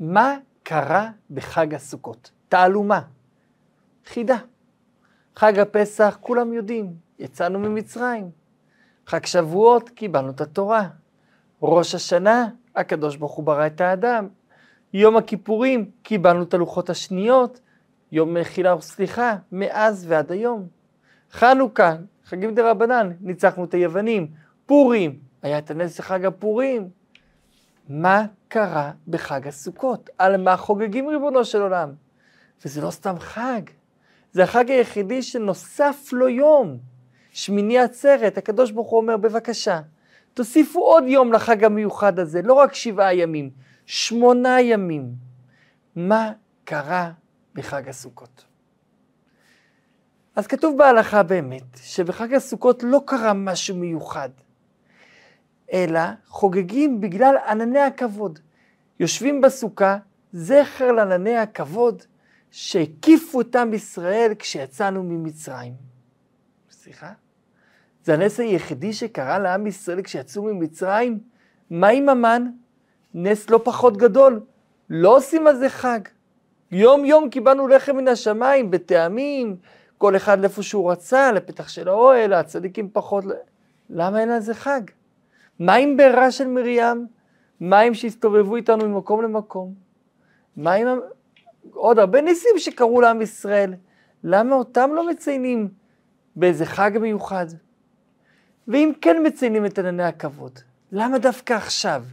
מה קרה בחג הסוכות? תעלומה, חידה. חג הפסח, כולם יודעים, יצאנו ממצרים. חג שבועות, קיבלנו את התורה. ראש השנה, הקדוש ברוך הוא ברא את האדם. יום הכיפורים, קיבלנו את הלוחות השניות. יום מחילה וסליחה, מאז ועד היום. חנוכה, חגים דה רבנן, ניצחנו את היוונים. פורים, היה את הנס לחג הפורים. מה קרה בחג הסוכות? על מה חוגגים ריבונו של עולם? וזה לא סתם חג, זה החג היחידי שנוסף לו יום. שמיני עצרת, הקדוש ברוך הוא אומר, בבקשה, תוסיפו עוד יום לחג המיוחד הזה, לא רק שבעה ימים, שמונה ימים. מה קרה בחג הסוכות? אז כתוב בהלכה באמת, שבחג הסוכות לא קרה משהו מיוחד, אלא חוגגים בגלל ענני הכבוד. יושבים בסוכה, זכר לענני הכבוד שהקיפו את עם ישראל כשיצאנו ממצרים. סליחה? זה הנס היחידי שקרה לעם ישראל כשיצאו ממצרים? מה עם המן? נס לא פחות גדול. לא עושים על זה חג. יום יום קיבלנו לחם מן השמיים, בטעמים, כל אחד לאיפה שהוא רצה, לפתח של האוהל, הצדיקים פחות... למה אין על זה חג? מה עם בירה של מרים? מה עם שהסתובבו איתנו ממקום למקום? מה עם עוד הרבה ניסים שקרו לעם ישראל? למה אותם לא מציינים באיזה חג מיוחד? ואם כן מציינים את ענני הכבוד, למה דווקא עכשיו?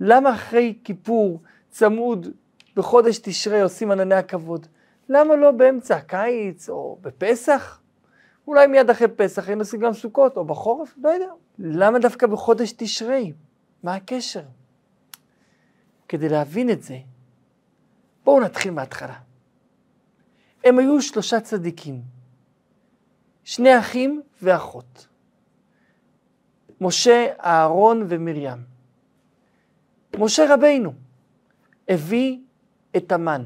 למה אחרי כיפור צמוד בחודש תשרי עושים ענני הכבוד? למה לא באמצע הקיץ או בפסח? אולי מיד אחרי פסח היינו עושים גם סוכות, או בחורף, לא יודע. למה דווקא בחודש תשרי? מה הקשר? כדי להבין את זה, בואו נתחיל מההתחלה. הם היו שלושה צדיקים, שני אחים ואחות. משה, אהרון ומרים. משה רבינו הביא את המן.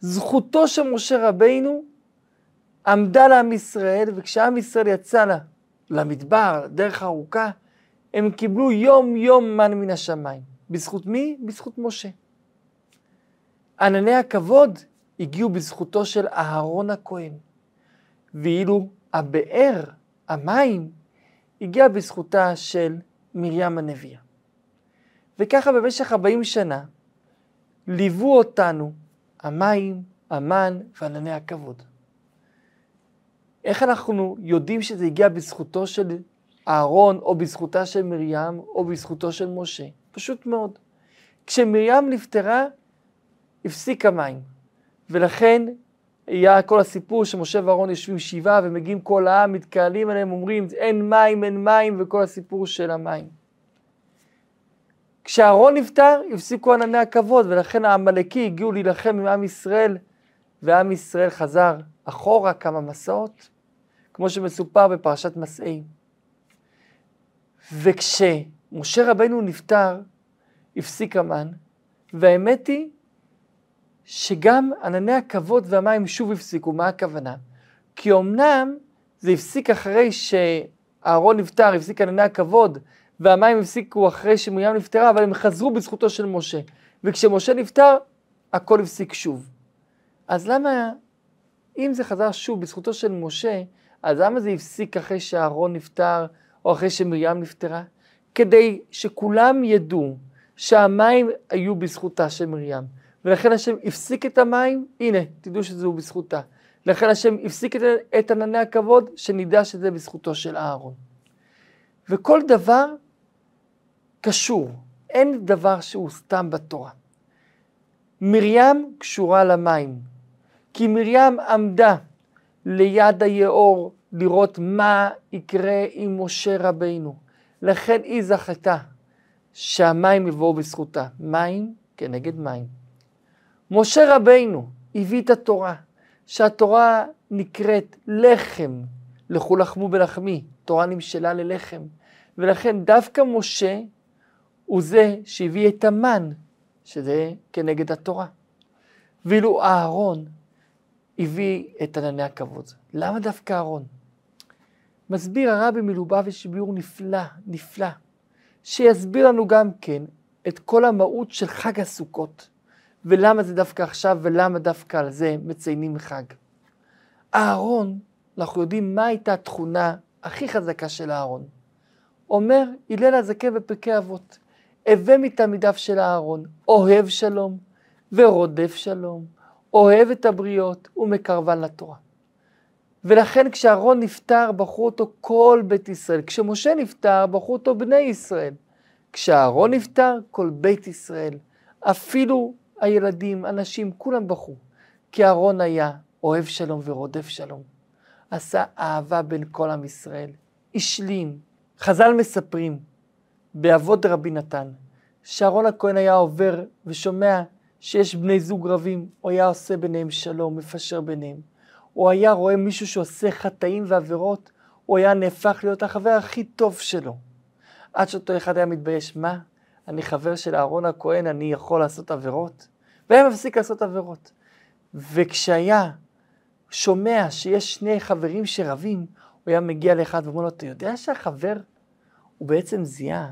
זכותו של משה רבינו עמדה לעם ישראל, וכשעם ישראל יצא לה, למדבר, דרך ארוכה, הם קיבלו יום יום מן מן השמיים. בזכות מי? בזכות משה. ענני הכבוד הגיעו בזכותו של אהרון הכהן, ואילו הבאר, המים, הגיע בזכותה של מרים הנביאה. וככה במשך 40 שנה ליוו אותנו המים, המן וענני הכבוד. איך אנחנו יודעים שזה הגיע בזכותו של אהרון, או בזכותה של מרים, או בזכותו של משה? פשוט מאוד. כשמרים נפטרה, הפסיק המים. ולכן היה כל הסיפור שמשה ואהרון יושבים שבעה ומגיעים כל העם, מתקהלים עליהם, אומרים אין מים, אין מים, וכל הסיפור של המים. כשאהרון נפטר, הפסיקו ענני הכבוד, ולכן העמלקי הגיעו להילחם עם עם ישראל, ועם ישראל חזר אחורה כמה מסעות, כמו שמסופר בפרשת מסעי. וכשמשה רבנו נפטר, הפסיק המן, והאמת היא שגם ענני הכבוד והמים שוב הפסיקו. מה הכוונה? כי אמנם זה הפסיק אחרי שאהרון נפטר, הפסיק ענני הכבוד, והמים הפסיקו אחרי שמרים נפטרה, אבל הם חזרו בזכותו של משה. וכשמשה נפטר, הכל הפסיק שוב. אז למה, אם זה חזר שוב בזכותו של משה, אז למה זה הפסיק אחרי שאהרון נפטר, או אחרי שמרים נפטרה? כדי שכולם ידעו שהמים היו בזכותה של מרים. ולכן השם הפסיק את המים, הנה, תדעו שזהו בזכותה. לכן השם הפסיק את, את ענני הכבוד, שנדע שזה בזכותו של אהרון. וכל דבר קשור, אין דבר שהוא סתם בתורה. מרים קשורה למים, כי מרים עמדה ליד היאור לראות מה יקרה עם משה רבינו. לכן היא זכתה שהמים יבואו בזכותה. מים כנגד מים. משה רבינו הביא את התורה, שהתורה נקראת לחם, לכו לחמו בלחמי, תורה נמשלה ללחם. ולכן דווקא משה הוא זה שהביא את המן, שזה כנגד התורה. ואילו אהרון הביא את ענני הכבוד. למה דווקא אהרון? מסביר הרבי מלובביץ' ביור נפלא, נפלא, שיסביר לנו גם כן את כל המהות של חג הסוכות. ולמה זה דווקא עכשיו, ולמה דווקא על זה מציינים חג. אהרון, אנחנו יודעים מה הייתה התכונה הכי חזקה של אהרון. אומר הלל הזקן בפרקי אבות, הווה מתלמידיו של אהרון, אוהב שלום ורודף שלום, אוהב את הבריות ומקרבן לתורה. ולכן כשאהרון נפטר, בחרו אותו כל בית ישראל. כשמשה נפטר, בחרו אותו בני ישראל. כשאהרון נפטר, כל בית ישראל. אפילו הילדים, הנשים, כולם בחרו. כי אהרון היה אוהב שלום ורודף שלום. עשה אהבה בין כל עם ישראל. השלים. חז"ל מספרים, באבות רבי נתן, שאהרון הכהן היה עובר ושומע שיש בני זוג רבים, הוא היה עושה ביניהם שלום, מפשר ביניהם. הוא היה רואה מישהו שעושה חטאים ועבירות, הוא היה נהפך להיות החבר הכי טוב שלו. עד שאותו אחד היה מתבייש, מה? אני חבר של אהרון הכהן, אני יכול לעשות עבירות? והיה מפסיק לעשות עבירות. וכשהיה שומע שיש שני חברים שרבים, הוא היה מגיע לאחד ואומר לו, אתה יודע שהחבר, הוא בעצם זיהה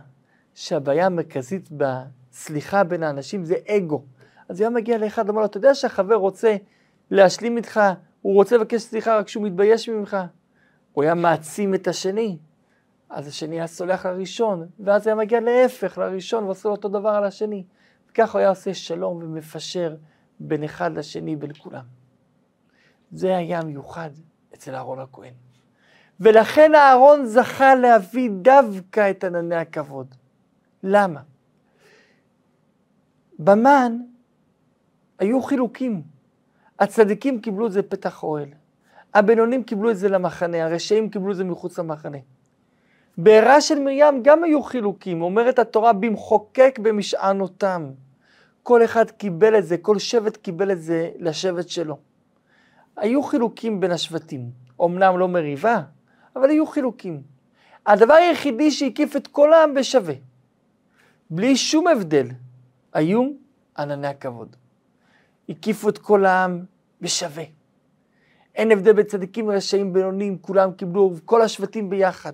שהבעיה המרכזית בסליחה בין האנשים זה אגו. אז היה מגיע לאחד ואומר לו, אתה יודע שהחבר רוצה להשלים איתך, הוא רוצה לבקש סליחה רק כשהוא מתבייש ממך. הוא היה מעצים את השני. אז השני היה סולח לראשון, ואז היה מגיע להפך, לראשון, ועושה אותו דבר על השני. וכך הוא היה עושה שלום ומפשר בין אחד לשני, בין כולם. זה היה מיוחד אצל אהרון הכהן. ולכן אהרון זכה להביא דווקא את ענני הכבוד. למה? במן היו חילוקים. הצדיקים קיבלו את זה פתח אוהל. הבינונים קיבלו את זה למחנה, הרשעים קיבלו את זה מחוץ למחנה. בעירה של מרים גם היו חילוקים, אומרת התורה במחוקק במשענותם. כל אחד קיבל את זה, כל שבט קיבל את זה לשבט שלו. היו חילוקים בין השבטים, אמנם לא מריבה, אבל היו חילוקים. הדבר היחידי שהקיף את כל העם בשווה, בלי שום הבדל, היו ענני הכבוד. הקיפו את כל העם בשווה. אין הבדל בין צדיקים רשעים בינונים, כולם קיבלו, כל השבטים ביחד.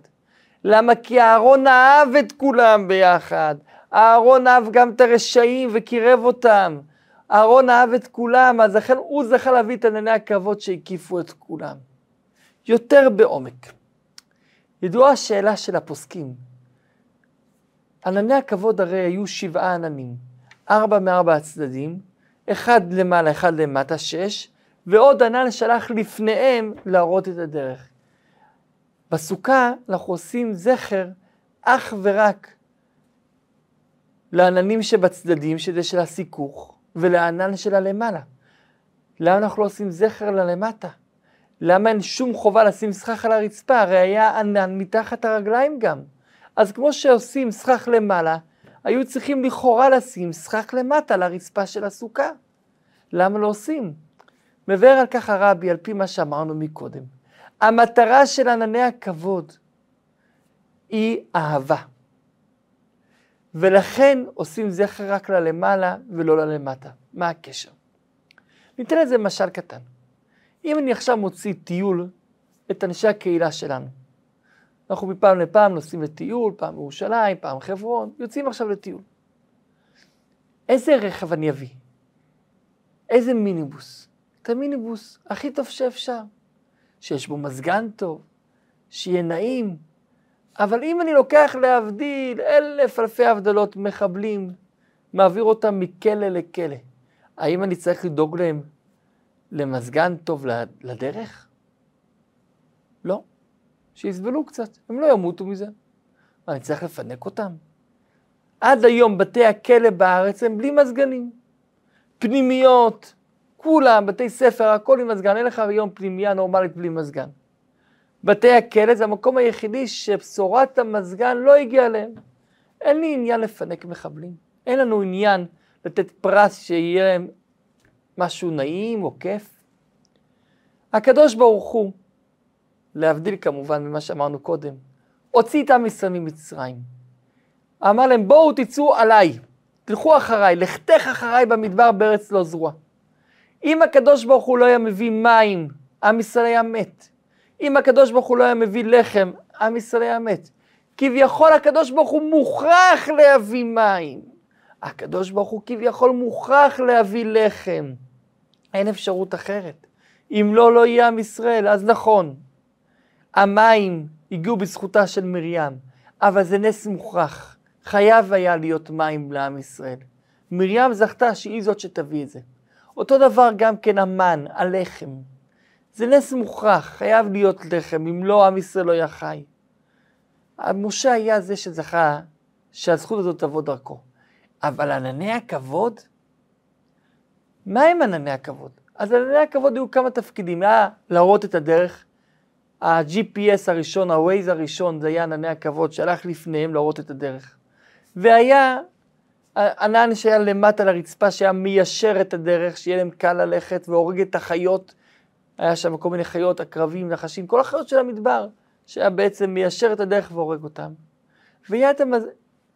למה? כי אהרון אהב את כולם ביחד. אהרון אהב גם את הרשעים וקירב אותם. אהרון אהב את כולם, אז לכן הוא זכה להביא את ענני הכבוד שהקיפו את כולם. יותר בעומק. ידועה השאלה של הפוסקים. ענני הכבוד הרי היו שבעה עננים, ארבע מארבע הצדדים, אחד למעלה, אחד למטה, שש, ועוד ענן שלח לפניהם להראות את הדרך. בסוכה אנחנו עושים זכר אך ורק לעננים שבצדדים, שזה של הסיכוך, ולענן של הלמעלה. למה אנחנו לא עושים זכר ללמטה? למה אין שום חובה לשים סכך על הרצפה? הרי היה ענן מתחת הרגליים גם. אז כמו שעושים סכך למעלה, היו צריכים לכאורה לשים סכך למטה לרצפה של הסוכה. למה לא עושים? מבאר על כך הרבי, על פי מה שאמרנו מקודם. המטרה של ענני הכבוד היא אהבה. ולכן עושים זכר רק ללמעלה ולא ללמטה. מה הקשר? ניתן לזה משל קטן. אם אני עכשיו מוציא טיול את אנשי הקהילה שלנו, אנחנו מפעם לפעם נוסעים לטיול, פעם בירושלים, פעם חברון, יוצאים עכשיו לטיול. איזה רכב אני אביא? איזה מיניבוס? את המיניבוס הכי טוב שאפשר, שיש בו מזגן טוב, שיהיה נעים, אבל אם אני לוקח להבדיל אלף אלפי הבדלות מחבלים, מעביר אותם מכלא לכלא, האם אני צריך לדאוג להם למזגן טוב לדרך? לא. שיסבלו קצת, הם לא ימותו מזה. מה, אני צריך לפנק אותם? עד היום בתי הכלא בארץ הם בלי מזגנים. פנימיות, כולם, בתי ספר, הכל עם מזגן, אין לך היום פנימייה נורמלית בלי מזגן. בתי הכלא זה המקום היחידי שבשורת המזגן לא הגיעה אליהם. אין לי עניין לפנק מחבלים. אין לנו עניין לתת פרס שיהיה להם משהו נעים או כיף. הקדוש ברוך הוא, להבדיל כמובן ממה שאמרנו קודם, הוציא את עם ישראל ממצרים. אמר להם, בואו תצאו עליי, תלכו אחריי, לכתך אחריי במדבר בארץ לא זרוע. אם הקדוש ברוך הוא לא היה מביא מים, עם ישראל היה מת. אם הקדוש ברוך הוא לא היה מביא לחם, עם ישראל היה מת. כביכול הקדוש ברוך הוא מוכרח להביא מים. הקדוש ברוך הוא כביכול מוכרח להביא לחם. אין אפשרות אחרת. אם לא, לא יהיה עם ישראל. אז נכון, המים הגיעו בזכותה של מרים, אבל זה נס מוכרח. חייב היה להיות מים לעם ישראל. מרים זכתה שהיא זאת שתביא את זה. אותו דבר גם כן המן, הלחם. זה נס מוכרח, חייב להיות לחם, אם לא, עם ישראל לא יהיה חי. משה היה זה שזכה שהזכות הזאת תבוא דרכו. אבל ענני הכבוד, מה הם ענני הכבוד? אז ענני הכבוד היו כמה תפקידים, היה להראות את הדרך, ה-GPS הראשון, ה-Waze הראשון, זה היה ענני הכבוד שהלך לפניהם להראות את הדרך. והיה ענן שהיה למטה לרצפה, שהיה מיישר את הדרך, שיהיה להם קל ללכת והורג את החיות. היה שם כל מיני חיות, עקרבים, נחשים, כל החיות של המדבר, שהיה בעצם מיישר את הדרך והורג אותם. והיה את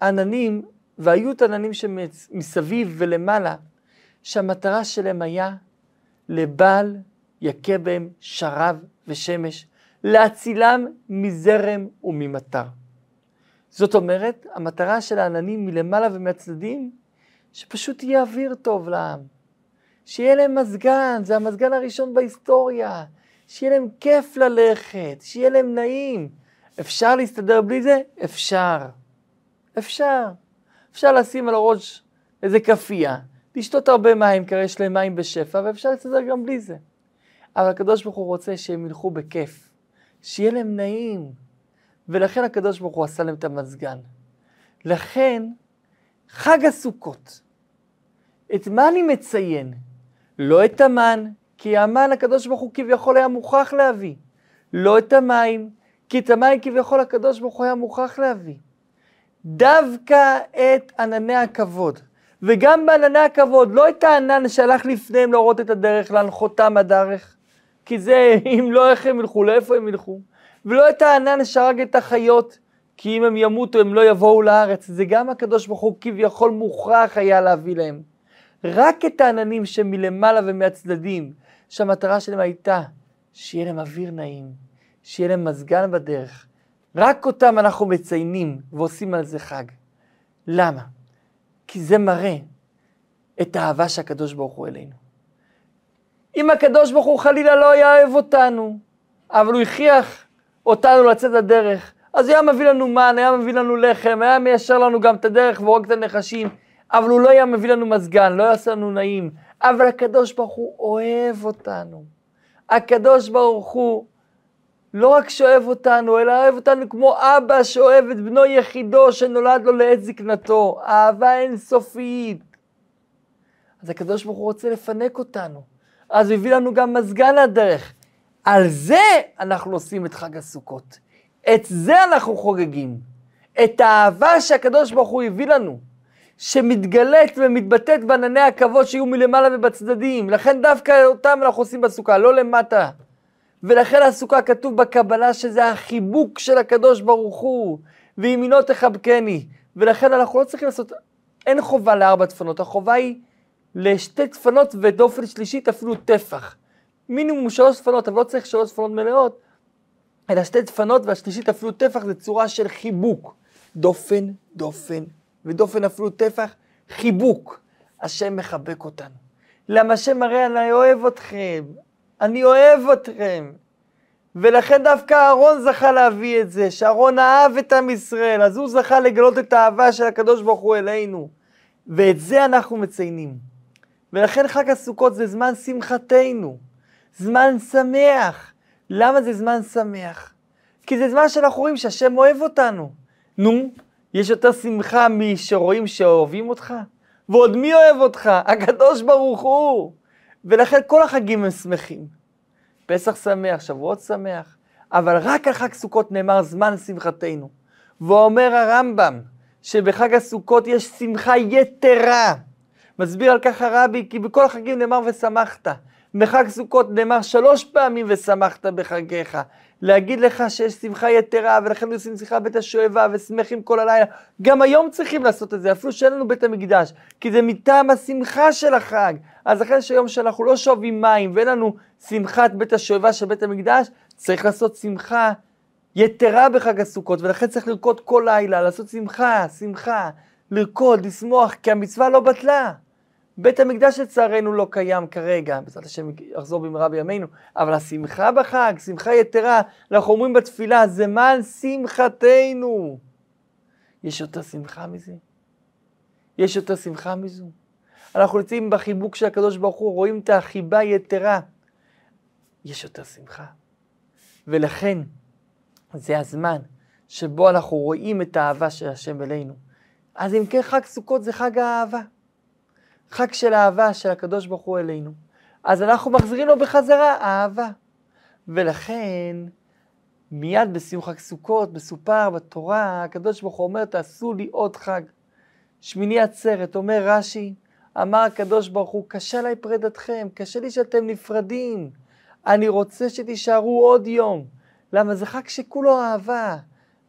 העננים, והיו את העננים שמסביב ולמעלה, שהמטרה שלהם היה לבל יכה בהם שרב ושמש, להצילם מזרם וממטר. זאת אומרת, המטרה של העננים מלמעלה ומהצדדים, שפשוט יהיה אוויר טוב לעם. שיהיה להם מזגן, זה המזגן הראשון בהיסטוריה. שיהיה להם כיף ללכת, שיהיה להם נעים. אפשר להסתדר בלי זה? אפשר. אפשר. אפשר לשים על הראש איזה כאפייה, לשתות הרבה מים, כי יש להם מים בשפע, ואפשר להסתדר גם בלי זה. אבל הקדוש ברוך הוא רוצה שהם ילכו בכיף, שיהיה להם נעים. ולכן הקדוש ברוך הוא עשה להם את המזגן. לכן, חג הסוכות, את מה אני מציין? לא את המן, כי המן הקדוש ברוך הוא כביכול היה מוכרח להביא. לא את המים, כי את המים כביכול הקדוש ברוך הוא היה מוכרח להביא. דווקא את ענני הכבוד. וגם בענני הכבוד, לא את הענן שהלך לפניהם להורות את הדרך, להנחותם הדרך. כי זה, אם לא, איך הם ילכו, לאיפה הם ילכו? ולא את הענן שהרג את החיות, כי אם הם ימותו הם לא יבואו לארץ. זה גם הקדוש ברוך הוא כביכול מוכרח היה להביא להם. רק את העננים שמלמעלה ומהצדדים, שהמטרה שלהם הייתה שיהיה להם אוויר נעים, שיהיה להם מזגן בדרך. רק אותם אנחנו מציינים ועושים על זה חג. למה? כי זה מראה את האהבה שהקדוש ברוך הוא אלינו. אם הקדוש ברוך הוא חלילה לא היה אוהב אותנו, אבל הוא הכריח אותנו לצאת לדרך, אז הוא היה מביא לנו מן, היה מביא לנו לחם, היה מיישר לנו גם את הדרך והורג את הנחשים, אבל הוא לא היה מביא לנו מזגן, לא יעשה לנו נעים. אבל הקדוש ברוך הוא אוהב אותנו. הקדוש ברוך הוא לא רק שאוהב אותנו, אלא אוהב אותנו כמו אבא שאוהב את בנו יחידו שנולד לו לעת זקנתו. אהבה אינסופית. אז הקדוש ברוך הוא רוצה לפנק אותנו. אז הוא הביא לנו גם מזגן לדרך. על זה אנחנו עושים את חג הסוכות. את זה אנחנו חוגגים. את האהבה שהקדוש ברוך הוא הביא לנו. שמתגלית ומתבטאת בענני הכבוד שיהיו מלמעלה ובצדדים. לכן דווקא אותם אנחנו עושים בסוכה, לא למטה. ולכן הסוכה כתוב בקבלה שזה החיבוק של הקדוש ברוך הוא, וימינו תחבקני. ולכן אנחנו לא צריכים לעשות, אין חובה לארבע דפנות, החובה היא לשתי דפנות ודופן שלישית אפילו טפח. מינימום שלוש דפנות, אבל לא צריך שלוש דפנות מלאות, אלא שתי דפנות והשלישית אפילו טפח זה צורה של חיבוק. דופן, דופן, ודופן אפילו טפח, חיבוק. השם מחבק אותנו. למה השם מראה אני אוהב אתכם, אני אוהב אתכם. ולכן דווקא אהרון זכה להביא את זה, שאהרון אהב את עם ישראל, אז הוא זכה לגלות את האהבה של הקדוש ברוך הוא אלינו. ואת זה אנחנו מציינים. ולכן חג הסוכות זה זמן שמחתנו, זמן שמח. למה זה זמן שמח? כי זה זמן שאנחנו רואים שהשם אוהב אותנו. נו, יש יותר שמחה משרואים שאוהבים אותך? ועוד מי אוהב אותך? הקדוש ברוך הוא. ולכן כל החגים הם שמחים. פסח שמח, שבועות שמח, אבל רק על חג סוכות נאמר זמן שמחתנו. ואומר הרמב"ם שבחג הסוכות יש שמחה יתרה. מסביר על כך הרבי כי בכל החגים נאמר ושמחת. בחג סוכות נאמר שלוש פעמים ושמחת בחגיך. להגיד לך שיש שמחה יתרה, ולכן עושים שמחה בית השואבה, ושמחים כל הלילה. גם היום צריכים לעשות את זה, אפילו שאין לנו בית המקדש, כי זה מטעם השמחה של החג. אז לכן שהיום שאנחנו לא שואבים מים, ואין לנו שמחת בית השואבה של בית המקדש, צריך לעשות שמחה יתרה בחג הסוכות, ולכן צריך לרקוד כל לילה, לעשות שמחה, שמחה. לרקוד, לשמוח, כי המצווה לא בטלה. בית המקדש לצערנו לא קיים כרגע, בעזרת השם יחזור במהרה בימינו, אבל השמחה בחג, שמחה יתרה, אנחנו אומרים בתפילה, זה מען שמחתנו. יש יותר שמחה מזה? יש יותר שמחה מזו? אנחנו נמצאים בחיבוק של הקדוש ברוך הוא, רואים את החיבה יתרה. יש יותר שמחה. ולכן, זה הזמן שבו אנחנו רואים את האהבה של השם אלינו. אז אם כן, חג סוכות זה חג האהבה. חג של אהבה של הקדוש ברוך הוא אלינו. אז אנחנו מחזירים לו בחזרה אהבה. ולכן, מיד בסיום חג סוכות, מסופר בתורה, הקדוש ברוך הוא אומר, תעשו לי עוד חג. שמיני עצרת, אומר רש"י, אמר הקדוש ברוך הוא, קשה לי פרידתכם, קשה לי שאתם נפרדים. אני רוצה שתישארו עוד יום. למה? זה חג שכולו אהבה.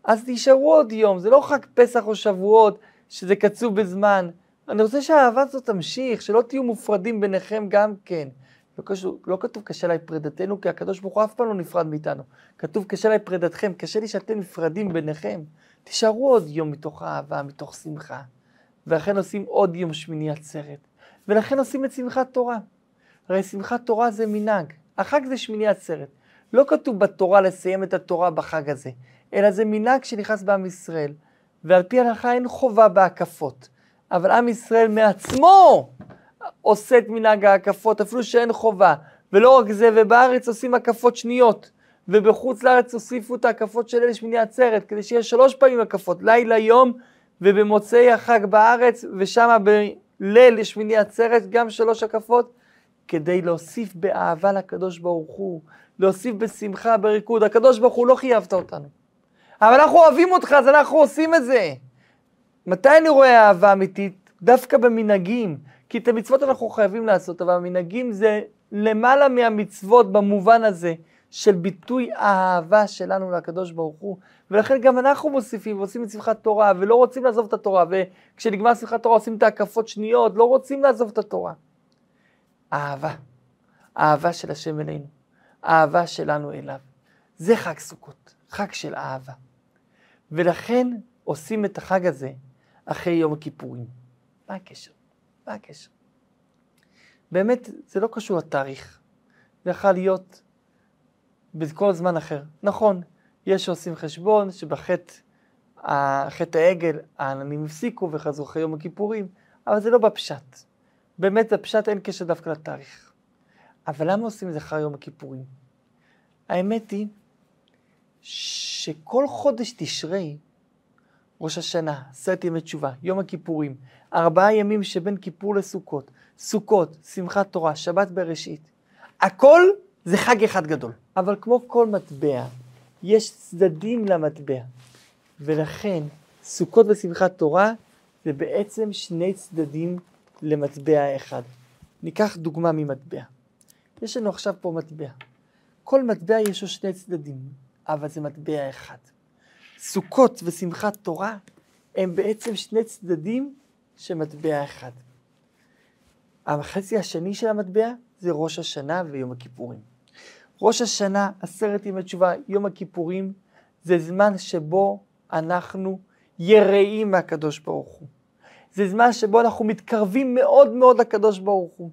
אז תישארו עוד יום, זה לא חג פסח או שבועות, שזה קצוב בזמן. אני רוצה שהאהבה הזאת תמשיך, שלא תהיו מופרדים ביניכם גם כן. לא, קשור, לא כתוב קשה לי פרידתנו, כי הקדוש ברוך הוא אף פעם לא נפרד מאיתנו. כתוב קשה לי פרידתכם, קשה לי שאתם נפרדים ביניכם. תישארו עוד יום מתוך אהבה, מתוך שמחה. ולכן עושים עוד יום שמיני עצרת. ולכן עושים את שמחת תורה. הרי שמחת תורה זה מנהג. החג זה שמיני עצרת. לא כתוב בתורה לסיים את התורה בחג הזה, אלא זה מנהג שנכנס בעם ישראל. ועל פי ההלכה אין חובה בהקפות. אבל עם ישראל מעצמו עושה את מנהג ההקפות, אפילו שאין חובה. ולא רק זה, ובארץ עושים הקפות שניות. ובחוץ לארץ הוסיפו את ההקפות של אלה שמיני עצרת, כדי שיהיה שלוש פעמים הקפות, לילה, יום, ובמוצאי החג בארץ, ושם בליל שמיני עצרת, גם שלוש הקפות, כדי להוסיף באהבה לקדוש ברוך הוא, להוסיף בשמחה, בריקוד. הקדוש ברוך הוא לא חייבת אותנו. אבל אנחנו אוהבים אותך, אז אנחנו עושים את זה. מתי אני רואה אהבה אמיתית? דווקא במנהגים. כי את המצוות אנחנו חייבים לעשות, אבל המנהגים זה למעלה מהמצוות במובן הזה של ביטוי האהבה שלנו לקדוש ברוך הוא. ולכן גם אנחנו מוסיפים ועושים את שמחת תורה, ולא רוצים לעזוב את התורה, וכשנגמר שמחת תורה עושים את ההקפות שניות, לא רוצים לעזוב את התורה. אהבה, אהבה של השם אלינו, אהבה שלנו אליו. זה חג סוכות, חג של אהבה. ולכן עושים את החג הזה אחרי יום הכיפורים. מה הקשר? מה הקשר? באמת, זה לא קשור לתאריך. זה יכול להיות בכל זמן אחר. נכון, יש שעושים חשבון שבחטא חטא העגל העננים הפסיקו וחזרו אחרי יום הכיפורים, אבל זה לא בפשט. באמת בפשט אין קשר דווקא לתאריך. אבל למה עושים את זה אחרי יום הכיפורים? האמת היא שכל חודש תשרי, ראש השנה, עשרת ימי תשובה, יום הכיפורים, ארבעה ימים שבין כיפור לסוכות, סוכות, שמחת תורה, שבת בראשית, הכל זה חג אחד גדול. אבל כמו כל מטבע, יש צדדים למטבע. ולכן, סוכות ושמחת תורה זה בעצם שני צדדים למטבע אחד. ניקח דוגמה ממטבע. יש לנו עכשיו פה מטבע. כל מטבע יש לו שני צדדים, אבל זה מטבע אחד. סוכות ושמחת תורה הם בעצם שני צדדים של מטבע אחד. החצי השני של המטבע זה ראש השנה ויום הכיפורים. ראש השנה, עשרת ימי תשובה, יום הכיפורים, זה זמן שבו אנחנו יראים מהקדוש ברוך הוא. זה זמן שבו אנחנו מתקרבים מאוד מאוד לקדוש ברוך הוא.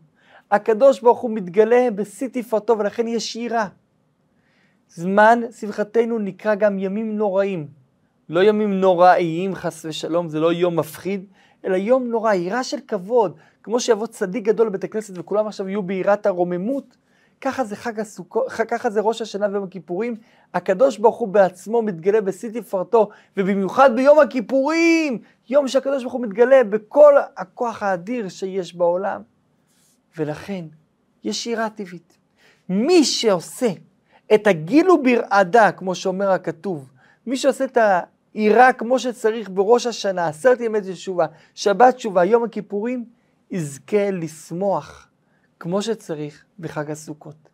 הקדוש ברוך הוא מתגלה בשיא תפארתו ולכן יש יראה. זמן שמחתנו נקרא גם ימים נוראים. לא ימים נוראיים חס ושלום, זה לא יום מפחיד, אלא יום נורא, יראה של כבוד. כמו שיבוא צדיק גדול לבית הכנסת וכולם עכשיו יהיו ביראת הרוממות, ככה זה חג הסוכות, ככה זה ראש השנה ויום הכיפורים. הקדוש ברוך הוא בעצמו מתגלה בשיא תפארתו, ובמיוחד ביום הכיפורים, יום שהקדוש ברוך הוא מתגלה בכל הכוח האדיר שיש בעולם. ולכן, יש יראה טבעית. מי שעושה את הגילו ברעדה, כמו שאומר הכתוב, מי שעושה את היראה כמו שצריך בראש השנה, עשרת ימי תשובה, שבת תשובה, יום הכיפורים, יזכה לשמוח כמו שצריך בחג הסוכות.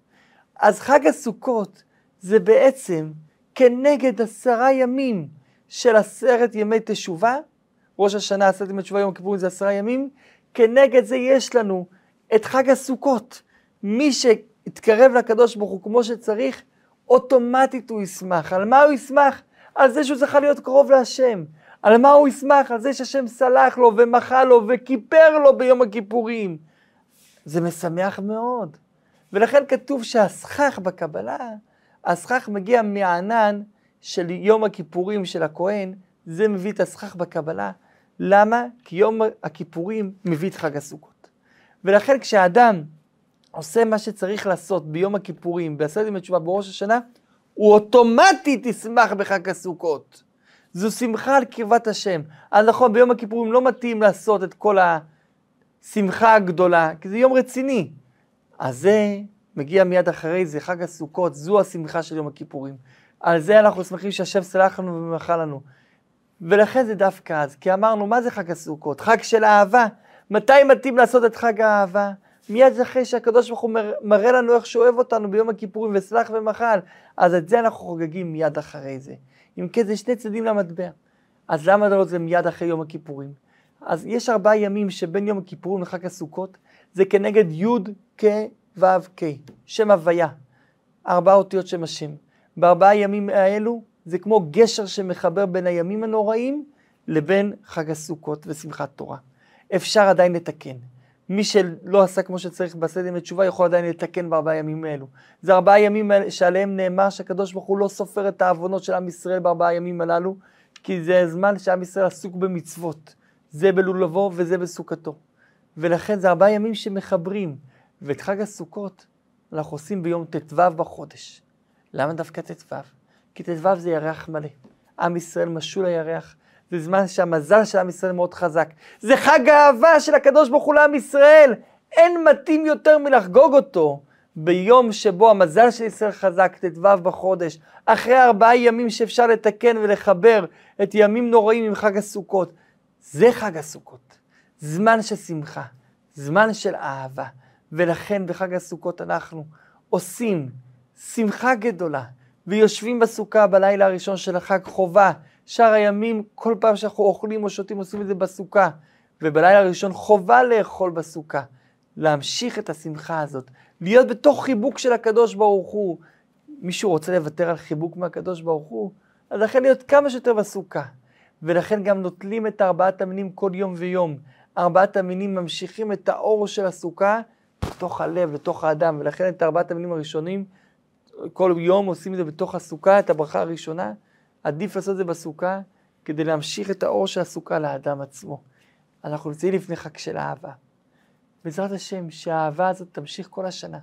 אז חג הסוכות זה בעצם כנגד עשרה ימים של עשרת ימי תשובה, ראש השנה, עשרת ימי תשובה, יום הכיפורים זה עשרה ימים, כנגד זה יש לנו את חג הסוכות. מי שיתקרב לקדוש ברוך הוא כמו שצריך, אוטומטית הוא ישמח. על מה הוא ישמח? על זה שהוא זכה להיות קרוב להשם. על מה הוא ישמח? על זה שהשם סלח לו ומחה לו וכיפר לו ביום הכיפורים. זה משמח מאוד. ולכן כתוב שהסכך בקבלה, הסכך מגיע מהענן של יום הכיפורים של הכהן, זה מביא את הסכך בקבלה. למה? כי יום הכיפורים מביא את חג הסוכות. ולכן כשאדם עושה מה שצריך לעשות ביום הכיפורים, בעשרת ימי תשובה בראש השנה, הוא אוטומטית ישמח בחג הסוכות. זו שמחה על קרבת השם. אז נכון, ביום הכיפורים לא מתאים לעשות את כל השמחה הגדולה, כי זה יום רציני. אז זה מגיע מיד אחרי זה, חג הסוכות, זו השמחה של יום הכיפורים. על זה אנחנו שמחים שהשם סלח לנו ומחה לנו. ולכן זה דווקא אז, כי אמרנו, מה זה חג הסוכות? חג של אהבה. מתי מתאים לעשות את חג האהבה? מיד אחרי שהקדוש ברוך הוא מראה לנו איך שהוא אוהב אותנו ביום הכיפורים וסלח ומחל, אז את זה אנחנו חוגגים מיד אחרי זה. אם כן, זה שני צדדים למטבע. אז למה לא זה מיד אחרי יום הכיפורים? אז יש ארבעה ימים שבין יום הכיפורים לחג הסוכות, זה כנגד י' כ' ו' כ', שם הוויה, ארבעה אותיות שם השם. בארבעה ימים האלו זה כמו גשר שמחבר בין הימים הנוראים לבין חג הסוכות ושמחת תורה. אפשר עדיין לתקן. מי שלא עשה כמו שצריך בסדר עם תשובה יכול עדיין לתקן בארבעה ימים האלו. זה ארבעה ימים שעליהם נאמר שהקדוש ברוך הוא לא סופר את העוונות של עם ישראל בארבעה ימים הללו, כי זה זמן שעם ישראל עסוק במצוות. זה בלולבו וזה בסוכתו. ולכן זה ארבעה ימים שמחברים. ואת חג הסוכות אנחנו עושים ביום ט"ו בחודש. למה דווקא ט"ו? כי ט"ו זה ירח מלא. עם ישראל משול לירח. זה זמן שהמזל של עם ישראל מאוד חזק. זה חג האהבה של הקדוש ברוך הוא לעם ישראל. אין מתאים יותר מלחגוג אותו ביום שבו המזל של ישראל חזק, ט"ו בחודש, אחרי ארבעה ימים שאפשר לתקן ולחבר את ימים נוראים עם חג הסוכות. זה חג הסוכות. זמן של שמחה, זמן של אהבה. ולכן בחג הסוכות אנחנו עושים שמחה גדולה, ויושבים בסוכה בלילה הראשון של החג חובה. שאר הימים, כל פעם שאנחנו אוכלים או שותים, עושים את זה בסוכה. ובלילה הראשון חובה לאכול בסוכה. להמשיך את השמחה הזאת, להיות בתוך חיבוק של הקדוש ברוך הוא. מישהו רוצה לוותר על חיבוק מהקדוש ברוך הוא? אז לכן להיות כמה שיותר בסוכה. ולכן גם נוטלים את ארבעת המינים כל יום ויום. ארבעת המינים ממשיכים את האור של הסוכה לתוך הלב, לתוך האדם, ולכן את ארבעת המינים הראשונים כל יום עושים את זה בתוך הסוכה, את הברכה הראשונה, עדיף לעשות את זה בסוכה, כדי להמשיך את האור של הסוכה לאדם עצמו. אנחנו נמצאים לפני חג של אהבה. בעזרת השם, שהאהבה הזאת תמשיך כל השנה.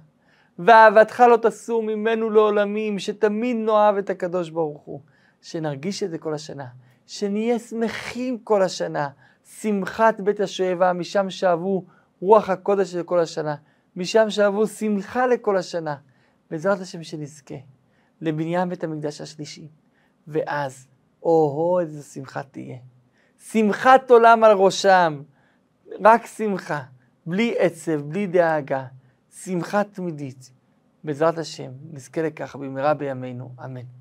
ואהבתך לא תסור ממנו לעולמים, שתמיד נאהב את הקדוש ברוך הוא. שנרגיש את זה כל השנה. שנהיה שמחים כל השנה. שמחת בית השואבה, משם שאבו רוח הקודש של כל השנה. משם שאבו שמחה לכל השנה. בעזרת השם שנזכה לבניין בית המקדש השלישי, ואז, או-הו, איזה שמחה תהיה. שמחת עולם על ראשם, רק שמחה, בלי עצב, בלי דאגה, שמחה תמידית. בעזרת השם, נזכה לכך במהרה בימינו, אמן.